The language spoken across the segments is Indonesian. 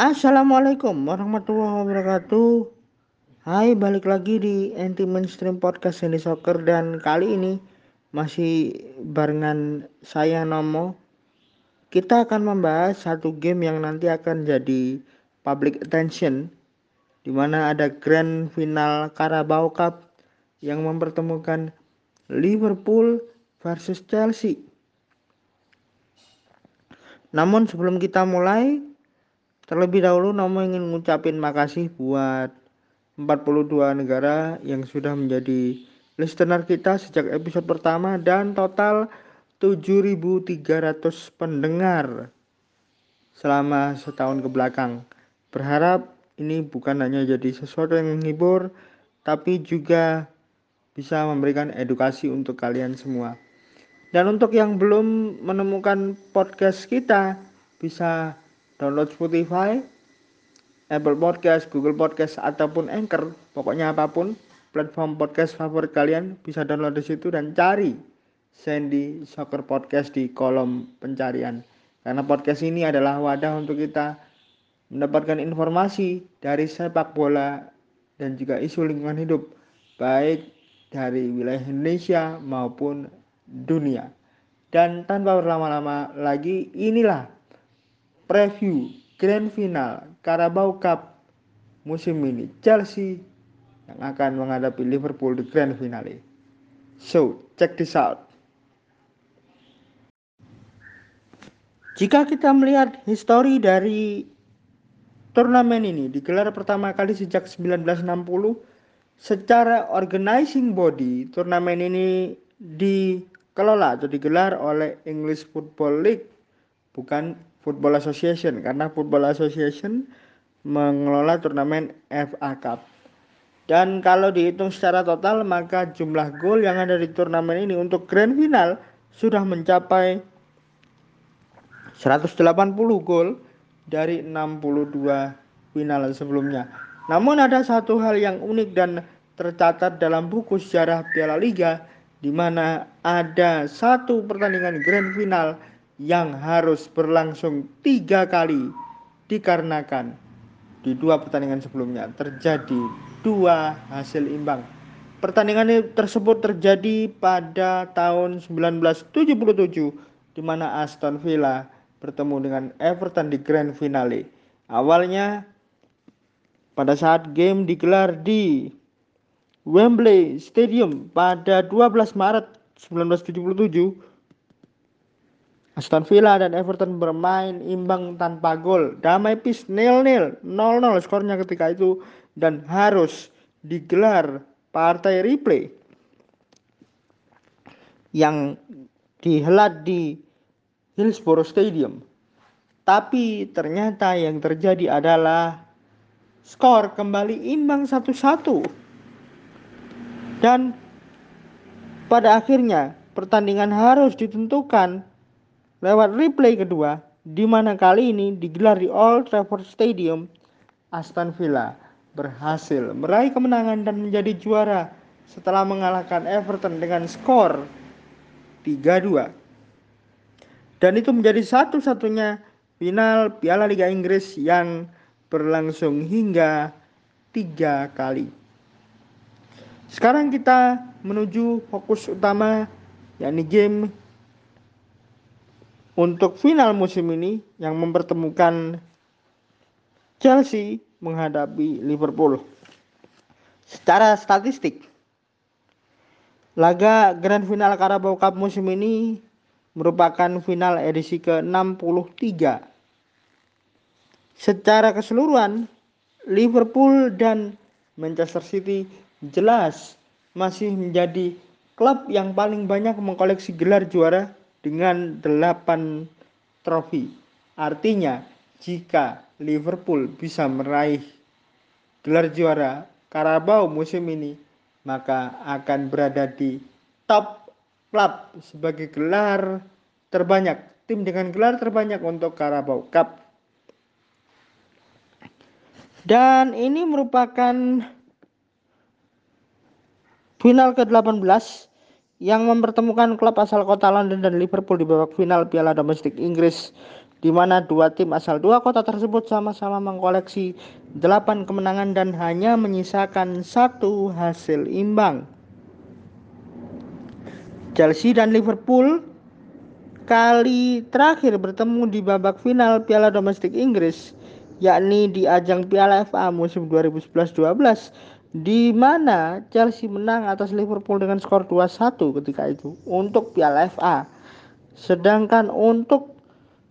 Assalamualaikum warahmatullahi wabarakatuh. Hai, balik lagi di anti mainstream podcast ini soccer dan kali ini masih barengan saya Nomo. Kita akan membahas satu game yang nanti akan jadi public attention di mana ada grand final Carabao Cup yang mempertemukan Liverpool versus Chelsea. Namun sebelum kita mulai, terlebih dahulu Nomo ingin ngucapin makasih buat 42 negara yang sudah menjadi listener kita sejak episode pertama dan total 7.300 pendengar selama setahun ke belakang. Berharap ini bukan hanya jadi sesuatu yang menghibur, tapi juga bisa memberikan edukasi untuk kalian semua. Dan untuk yang belum menemukan podcast kita, bisa download Spotify, Apple Podcast, Google Podcast, ataupun Anchor. Pokoknya apa pun platform podcast favorit kalian bisa download di situ dan cari Sandy Soccer Podcast di kolom pencarian. Karena podcast ini adalah wadah untuk kita mendapatkan informasi dari sepak bola dan juga isu lingkungan hidup baik dari wilayah Indonesia maupun dunia. Dan tanpa berlama-lama lagi inilah preview grand final Carabao Cup musim ini Chelsea yang akan menghadapi Liverpool di grand finale. So, check this out. Jika kita melihat histori dari turnamen ini digelar pertama kali sejak 1960 secara organizing body turnamen ini dikelola atau digelar oleh English Football League bukan Football Association karena Football Association mengelola turnamen FA Cup. Dan kalau dihitung secara total maka jumlah gol yang ada di turnamen ini untuk grand final sudah mencapai 180 gol dari 62 final sebelumnya. Namun ada satu hal yang unik dan tercatat dalam buku sejarah Piala Liga di mana ada satu pertandingan grand final yang harus berlangsung tiga kali dikarenakan di dua pertandingan sebelumnya terjadi dua hasil imbang. Pertandingan tersebut terjadi pada tahun 1977 di mana Aston Villa bertemu dengan Everton di grand finale. Awalnya pada saat game digelar di Wembley Stadium pada 12 Maret 1977 Aston Villa dan Everton bermain imbang tanpa gol. Damai pis nil-nil, 0-0 skornya ketika itu dan harus digelar partai replay yang dihelat di Hillsborough Stadium. Tapi ternyata yang terjadi adalah skor kembali imbang satu-satu. Dan pada akhirnya pertandingan harus ditentukan lewat replay kedua di mana kali ini digelar di Old Trafford Stadium Aston Villa berhasil meraih kemenangan dan menjadi juara setelah mengalahkan Everton dengan skor 3-2 dan itu menjadi satu-satunya final Piala Liga Inggris yang berlangsung hingga tiga kali. Sekarang kita menuju fokus utama yakni game untuk final musim ini yang mempertemukan Chelsea menghadapi Liverpool. Secara statistik, laga Grand Final Carabao Cup musim ini merupakan final edisi ke-63. Secara keseluruhan, Liverpool dan Manchester City jelas masih menjadi klub yang paling banyak mengkoleksi gelar juara dengan 8 trofi. Artinya, jika Liverpool bisa meraih gelar juara Carabao musim ini, maka akan berada di top klub sebagai gelar terbanyak, tim dengan gelar terbanyak untuk Carabao Cup. Dan ini merupakan final ke-18 yang mempertemukan klub asal kota London dan Liverpool di babak final Piala Domestik Inggris di mana dua tim asal dua kota tersebut sama-sama mengkoleksi 8 kemenangan dan hanya menyisakan satu hasil imbang. Chelsea dan Liverpool kali terakhir bertemu di babak final Piala Domestik Inggris yakni di ajang Piala FA musim 2011-12 di mana Chelsea menang atas Liverpool dengan skor 2-1 ketika itu untuk Piala FA. Sedangkan untuk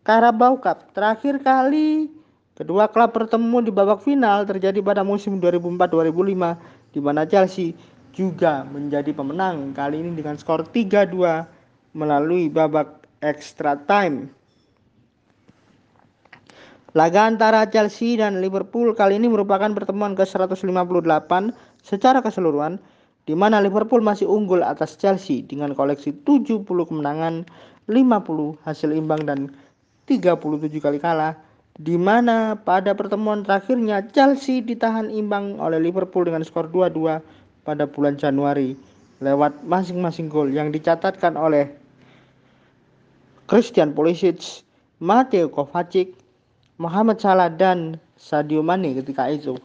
Carabao Cup. Terakhir kali kedua klub bertemu di babak final terjadi pada musim 2004-2005 di mana Chelsea juga menjadi pemenang kali ini dengan skor 3-2 melalui babak extra time. Laga antara Chelsea dan Liverpool kali ini merupakan pertemuan ke-158 secara keseluruhan di mana Liverpool masih unggul atas Chelsea dengan koleksi 70 kemenangan, 50 hasil imbang dan 37 kali kalah di mana pada pertemuan terakhirnya Chelsea ditahan imbang oleh Liverpool dengan skor 2-2 pada bulan Januari lewat masing-masing gol yang dicatatkan oleh Christian Pulisic, Mateo Kovacic, Muhammad Salah dan Sadio Mane ketika itu.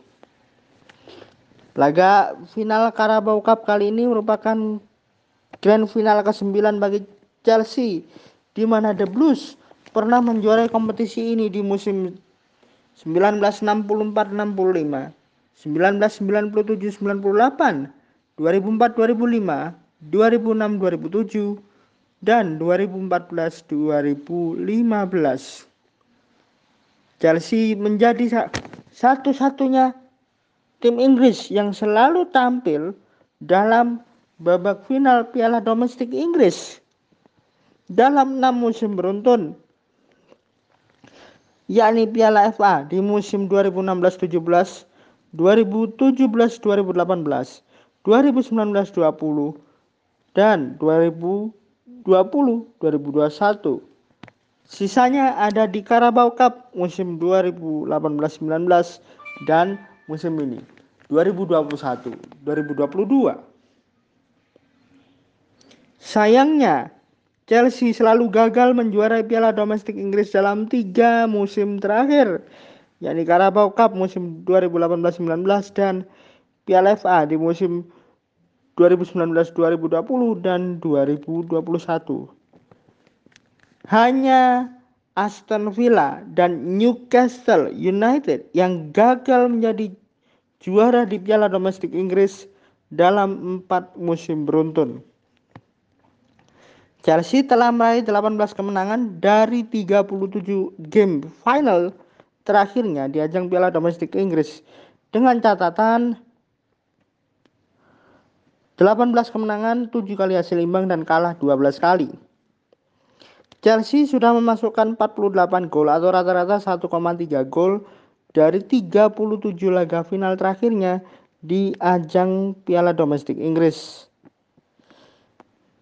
Laga final Carabao Cup kali ini merupakan grand final ke-9 bagi Chelsea di mana The Blues pernah menjuarai kompetisi ini di musim 1964-65, 1997-98, 2004-2005, 2006-2007, dan 2014-2015. Chelsea menjadi satu-satunya tim Inggris yang selalu tampil dalam babak final Piala Domestik Inggris dalam enam musim beruntun yakni Piala FA di musim 2016-17, 2017-2018, 2019-20 dan 2020-2021. Sisanya ada di Carabao Cup musim 2018-19 dan musim ini 2021-2022. Sayangnya, Chelsea selalu gagal menjuarai Piala Domestik Inggris dalam tiga musim terakhir, yakni Carabao Cup musim 2018-19 dan Piala FA di musim 2019-2020 dan 2021. Hanya Aston Villa dan Newcastle United yang gagal menjadi juara di Piala Domestik Inggris dalam empat musim beruntun. Chelsea telah meraih 18 kemenangan dari 37 game final terakhirnya di ajang Piala Domestik Inggris dengan catatan 18 kemenangan, 7 kali hasil imbang dan kalah 12 kali. Chelsea sudah memasukkan 48 gol atau rata-rata 1,3 gol dari 37 laga final terakhirnya di ajang Piala Domestik Inggris.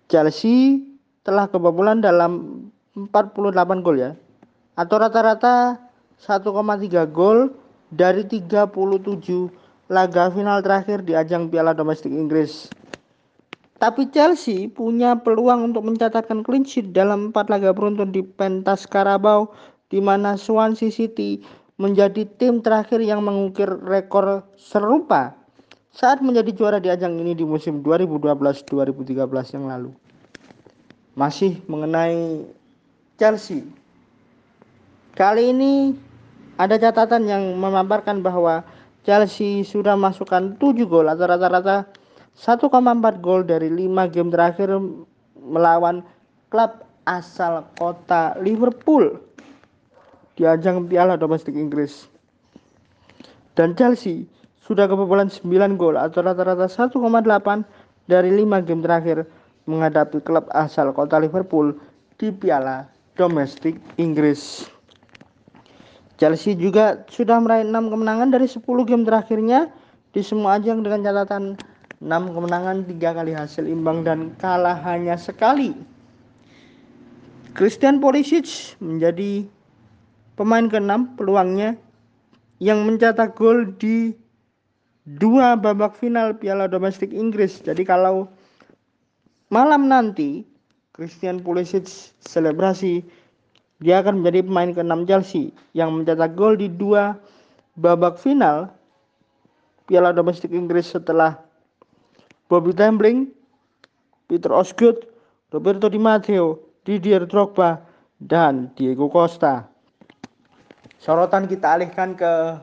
Chelsea telah kebobolan dalam 48 gol ya atau rata-rata 1,3 gol dari 37 laga final terakhir di ajang Piala Domestik Inggris. Tapi Chelsea punya peluang untuk mencatatkan clean sheet dalam 4 laga beruntun di pentas Carabao di mana Swansea City menjadi tim terakhir yang mengukir rekor serupa saat menjadi juara di ajang ini di musim 2012-2013 yang lalu masih mengenai Chelsea. Kali ini ada catatan yang memaparkan bahwa Chelsea sudah masukkan 7 gol atau rata-rata 1,4 gol dari 5 game terakhir melawan klub asal kota Liverpool di ajang Piala Domestik Inggris. Dan Chelsea sudah kebobolan 9 gol atau rata-rata 1,8 dari 5 game terakhir menghadapi klub asal kota Liverpool di Piala Domestik Inggris. Chelsea juga sudah meraih 6 kemenangan dari 10 game terakhirnya di semua ajang dengan catatan 6 kemenangan, 3 kali hasil imbang dan kalah hanya sekali. Christian Pulisic menjadi pemain ke-6 peluangnya yang mencetak gol di dua babak final Piala Domestik Inggris. Jadi kalau Malam nanti Christian Pulisic selebrasi Dia akan menjadi pemain ke-6 Chelsea yang mencetak gol di dua babak final Piala Domestik Inggris setelah Bobby Tambling, Peter Osgood, Roberto Di Matteo, Didier Drogba, dan Diego Costa. Sorotan kita alihkan ke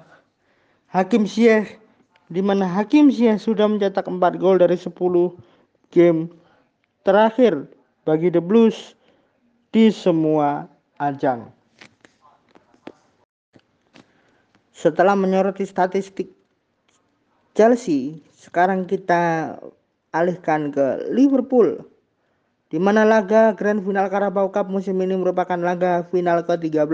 Hakim Ziyech di mana Hakim Ziyech sudah mencetak 4 gol dari 10 game terakhir bagi The Blues di semua ajang. Setelah menyoroti statistik Chelsea, sekarang kita alihkan ke Liverpool di mana laga Grand Final Carabao Cup musim ini merupakan laga final ke-13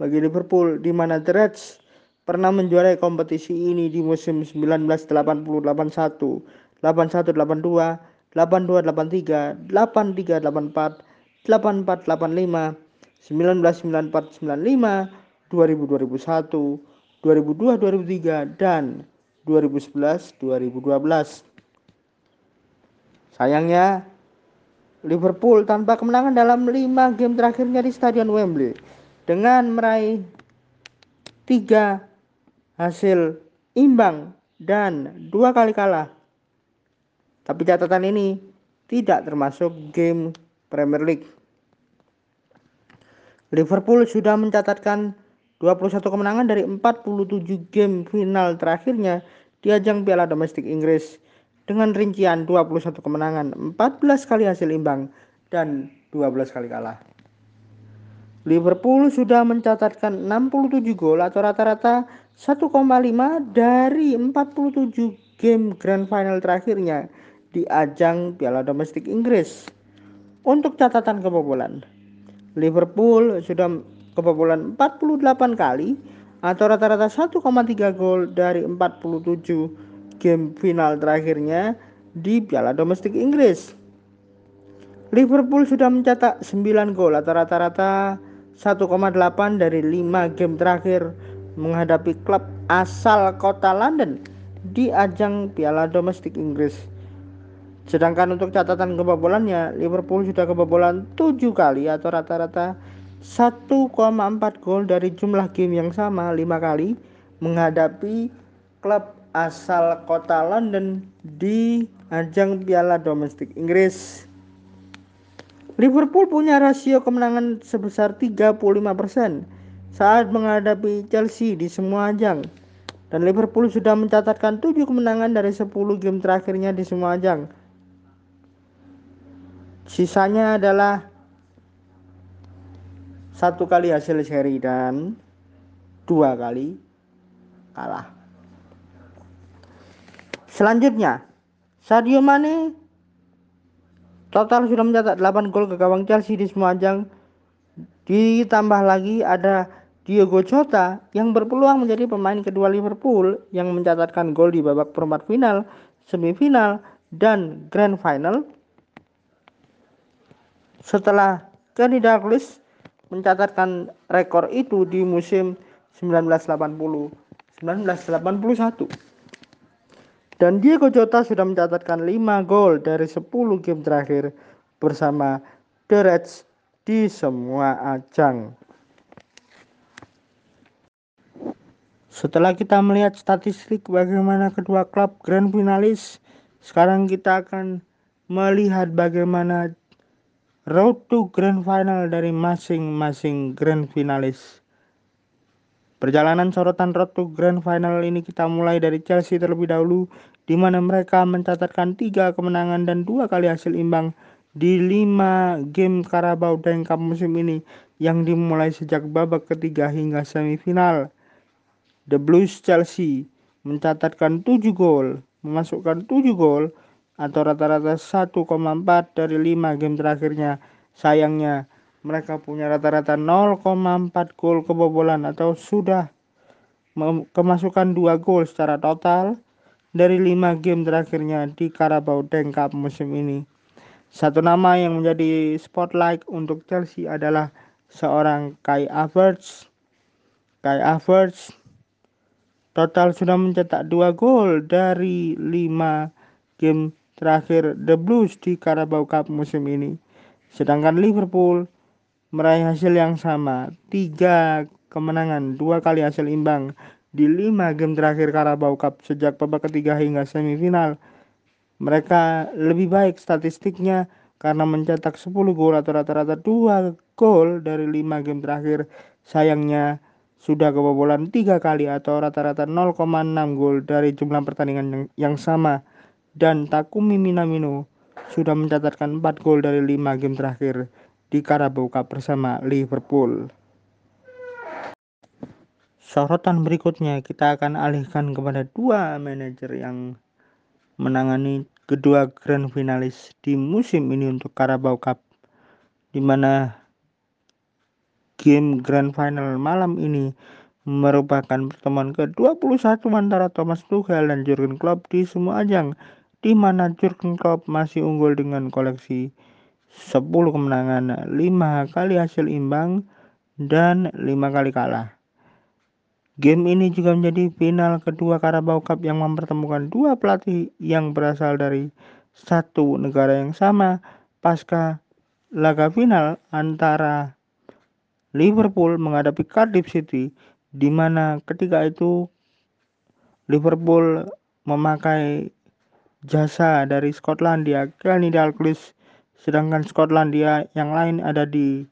bagi Liverpool di mana The Reds pernah menjuarai kompetisi ini di musim 1980-81, 81-82, 82-83, 83-84, 84-85, 1994-95, 2000-2001, 2002-2003, dan 2011-2012. Sayangnya, Liverpool tanpa kemenangan dalam 5 game terakhirnya di Stadion Wembley dengan meraih 3 hasil imbang dan dua kali kalah. Tapi catatan ini tidak termasuk game Premier League. Liverpool sudah mencatatkan 21 kemenangan dari 47 game final terakhirnya di ajang Piala Domestik Inggris dengan rincian 21 kemenangan, 14 kali hasil imbang dan 12 kali kalah. Liverpool sudah mencatatkan 67 gol atau rata-rata 1,5 dari 47 game Grand Final terakhirnya di ajang Piala Domestik Inggris. Untuk catatan kebobolan, Liverpool sudah kebobolan 48 kali atau rata-rata 1,3 gol dari 47 game final terakhirnya di Piala Domestik Inggris. Liverpool sudah mencetak 9 gol rata-rata 1,8 dari 5 game terakhir menghadapi klub asal kota London di ajang Piala Domestik Inggris. Sedangkan untuk catatan kebobolannya, Liverpool sudah kebobolan 7 kali atau rata-rata 1,4 gol dari jumlah game yang sama 5 kali menghadapi klub asal kota London di ajang Piala Domestik Inggris. Liverpool punya rasio kemenangan sebesar 35% saat menghadapi Chelsea di semua ajang. Dan Liverpool sudah mencatatkan 7 kemenangan dari 10 game terakhirnya di semua ajang. Sisanya adalah satu kali hasil seri dan dua kali kalah. Selanjutnya, Sadio Mane total sudah mencatat 8 gol ke gawang Chelsea di semua ajang. Ditambah lagi ada Diogo Jota yang berpeluang menjadi pemain kedua Liverpool yang mencatatkan gol di babak perempat final, semifinal, dan grand final setelah Kenny Dalglish mencatatkan rekor itu di musim 1980-1981. Dan Diego Jota sudah mencatatkan 5 gol dari 10 game terakhir bersama The Reds di semua ajang. Setelah kita melihat statistik bagaimana kedua klub grand finalis, sekarang kita akan melihat bagaimana road to grand final dari masing-masing grand finalis. Perjalanan sorotan road to grand final ini kita mulai dari Chelsea terlebih dahulu, di mana mereka mencatatkan tiga kemenangan dan dua kali hasil imbang di lima game Carabao Bank Cup musim ini yang dimulai sejak babak ketiga hingga semifinal. The Blues Chelsea mencatatkan 7 gol, memasukkan 7 gol atau rata-rata 1,4 dari 5 game terakhirnya. Sayangnya mereka punya rata-rata 0,4 gol kebobolan atau sudah kemasukan 2 gol secara total dari 5 game terakhirnya di Carabao Bank Cup musim ini. Satu nama yang menjadi spotlight untuk Chelsea adalah seorang Kai Havertz. Kai Havertz total sudah mencetak 2 gol dari 5 game terakhir The Blues di Carabao Cup musim ini. Sedangkan Liverpool meraih hasil yang sama, tiga kemenangan, dua kali hasil imbang di lima game terakhir Carabao Cup sejak babak ketiga hingga semifinal. Mereka lebih baik statistiknya karena mencetak 10 gol atau rata-rata 2 gol dari 5 game terakhir. Sayangnya sudah kebobolan 3 kali atau rata-rata 0,6 gol dari jumlah pertandingan yang, yang sama. Dan Takumi Minamino sudah mencatatkan 4 gol dari 5 game terakhir di Carabao Cup bersama Liverpool. Sorotan berikutnya kita akan alihkan kepada dua manajer yang menangani kedua grand finalis di musim ini untuk Carabao Cup di mana game grand final malam ini merupakan pertemuan ke-21 antara Thomas Tuchel dan Jurgen Klopp di semua ajang di mana Jurgen Klopp masih unggul dengan koleksi 10 kemenangan, 5 kali hasil imbang dan 5 kali kalah. Game ini juga menjadi final kedua Carabao Cup yang mempertemukan dua pelatih yang berasal dari satu negara yang sama pasca laga final antara Liverpool menghadapi Cardiff City di mana ketika itu Liverpool memakai jasa dari Skotlandia Kenny Dalglish sedangkan Skotlandia yang lain ada di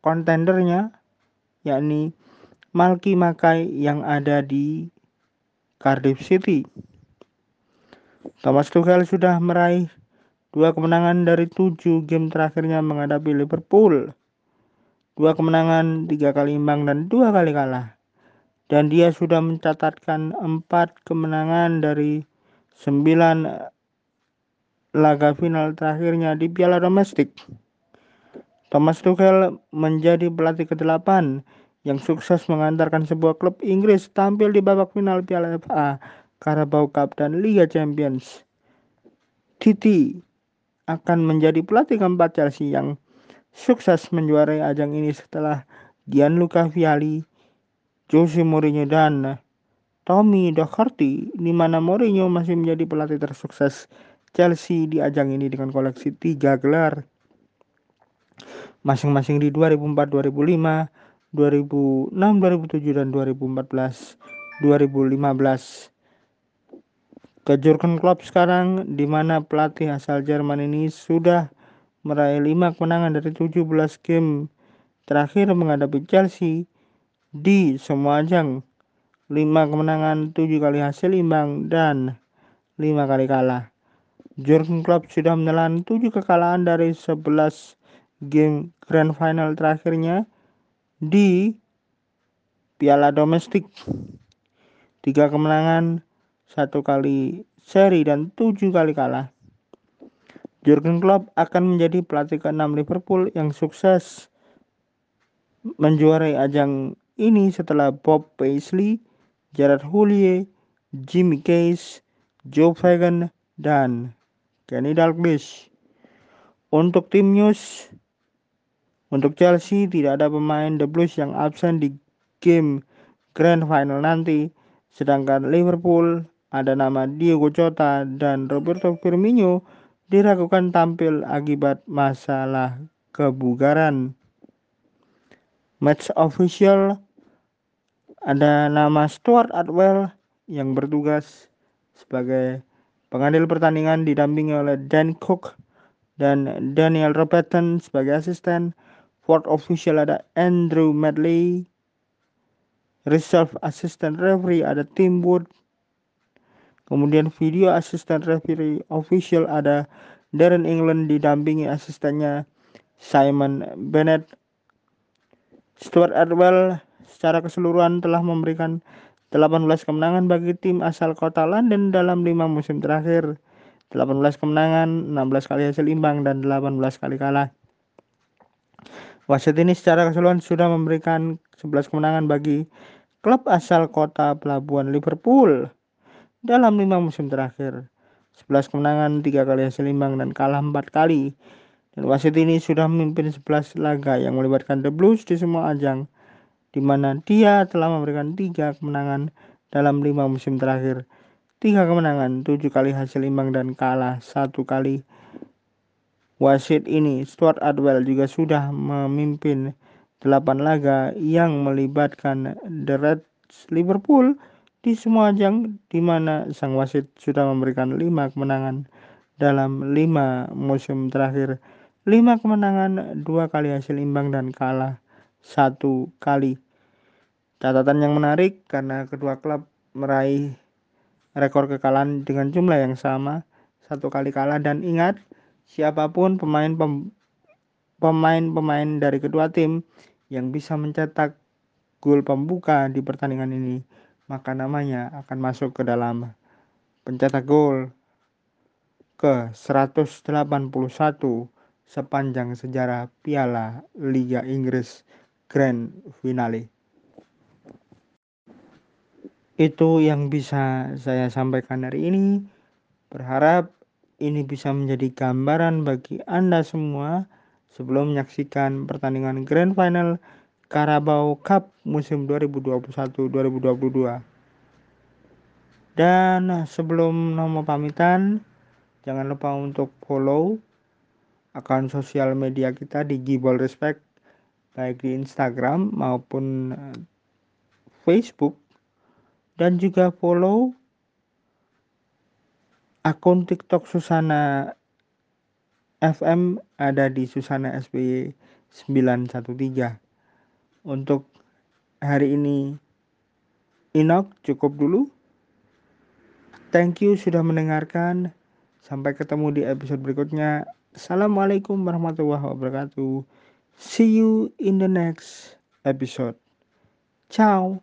kontendernya yakni Malky Makai yang ada di Cardiff City. Thomas Tuchel sudah meraih dua kemenangan dari tujuh game terakhirnya menghadapi Liverpool. Dua kemenangan, tiga kali imbang, dan dua kali kalah. Dan dia sudah mencatatkan empat kemenangan dari sembilan laga final terakhirnya di piala domestik. Thomas Tuchel menjadi pelatih ke-8 yang sukses mengantarkan sebuah klub Inggris tampil di babak final Piala FA, Carabao Cup, dan Liga Champions. Titi akan menjadi pelatih keempat Chelsea yang sukses menjuarai ajang ini setelah Gianluca Vialli, Jose Mourinho, dan Tommy Doherty, di mana Mourinho masih menjadi pelatih tersukses Chelsea di ajang ini dengan koleksi tiga gelar masing-masing di 2004-2005, 2006, 2007 dan 2014, 2015. Ke Jurgen Klopp sekarang di mana pelatih asal Jerman ini sudah meraih 5 kemenangan dari 17 game terakhir menghadapi Chelsea di semua ajang. 5 kemenangan, 7 kali hasil imbang dan 5 kali kalah. Jurgen Klopp sudah menelan 7 kekalahan dari 11 game grand final terakhirnya di Piala Domestik. Tiga kemenangan, satu kali seri dan tujuh kali kalah. Jurgen Klopp akan menjadi pelatih ke-6 Liverpool yang sukses menjuarai ajang ini setelah Bob Paisley, Gerard Houllier, Jimmy Case, Joe Fagan, dan Kenny Dalglish. Untuk tim news, untuk Chelsea tidak ada pemain The Blues yang absen di game Grand Final nanti. Sedangkan Liverpool ada nama Diego Jota dan Roberto Firmino diragukan tampil akibat masalah kebugaran. Match official ada nama Stuart Atwell yang bertugas sebagai pengadil pertandingan didampingi oleh Dan Cook dan Daniel Robertson sebagai asisten. Fourth official ada Andrew Medley. Reserve assistant referee ada Tim Wood. Kemudian video assistant referee official ada Darren England didampingi asistennya Simon Bennett. Stuart Atwell secara keseluruhan telah memberikan 18 kemenangan bagi tim asal kota London dalam lima musim terakhir. 18 kemenangan, 16 kali hasil imbang, dan 18 kali kalah. Wasit ini secara keseluruhan sudah memberikan 11 kemenangan bagi klub asal kota pelabuhan Liverpool dalam lima musim terakhir. 11 kemenangan, 3 kali hasil imbang dan kalah 4 kali. Dan wasit ini sudah memimpin 11 laga yang melibatkan The Blues di semua ajang, di mana dia telah memberikan 3 kemenangan dalam 5 musim terakhir. 3 kemenangan, 7 kali hasil imbang dan kalah 1 kali. Wasit ini, Stuart Atwell juga sudah memimpin 8 laga yang melibatkan The Reds Liverpool di semua ajang di mana sang wasit sudah memberikan 5 kemenangan dalam 5 musim terakhir. 5 kemenangan, 2 kali hasil imbang dan kalah satu kali. Catatan yang menarik karena kedua klub meraih rekor kekalahan dengan jumlah yang sama, satu kali kalah dan ingat siapa pun pemain pemain-pemain dari kedua tim yang bisa mencetak gol pembuka di pertandingan ini, maka namanya akan masuk ke dalam pencetak gol ke 181 sepanjang sejarah Piala Liga Inggris Grand Finale. Itu yang bisa saya sampaikan hari ini. Berharap ini bisa menjadi gambaran bagi Anda semua sebelum menyaksikan pertandingan Grand Final Carabao Cup musim 2021-2022. Dan sebelum nomor pamitan, jangan lupa untuk follow akun sosial media kita di Gibol Respect baik di Instagram maupun eh, Facebook dan juga follow akun TikTok Susana FM ada di Susana SBY 913. Untuk hari ini Inok cukup dulu. Thank you sudah mendengarkan. Sampai ketemu di episode berikutnya. Assalamualaikum warahmatullahi wabarakatuh. See you in the next episode. Ciao.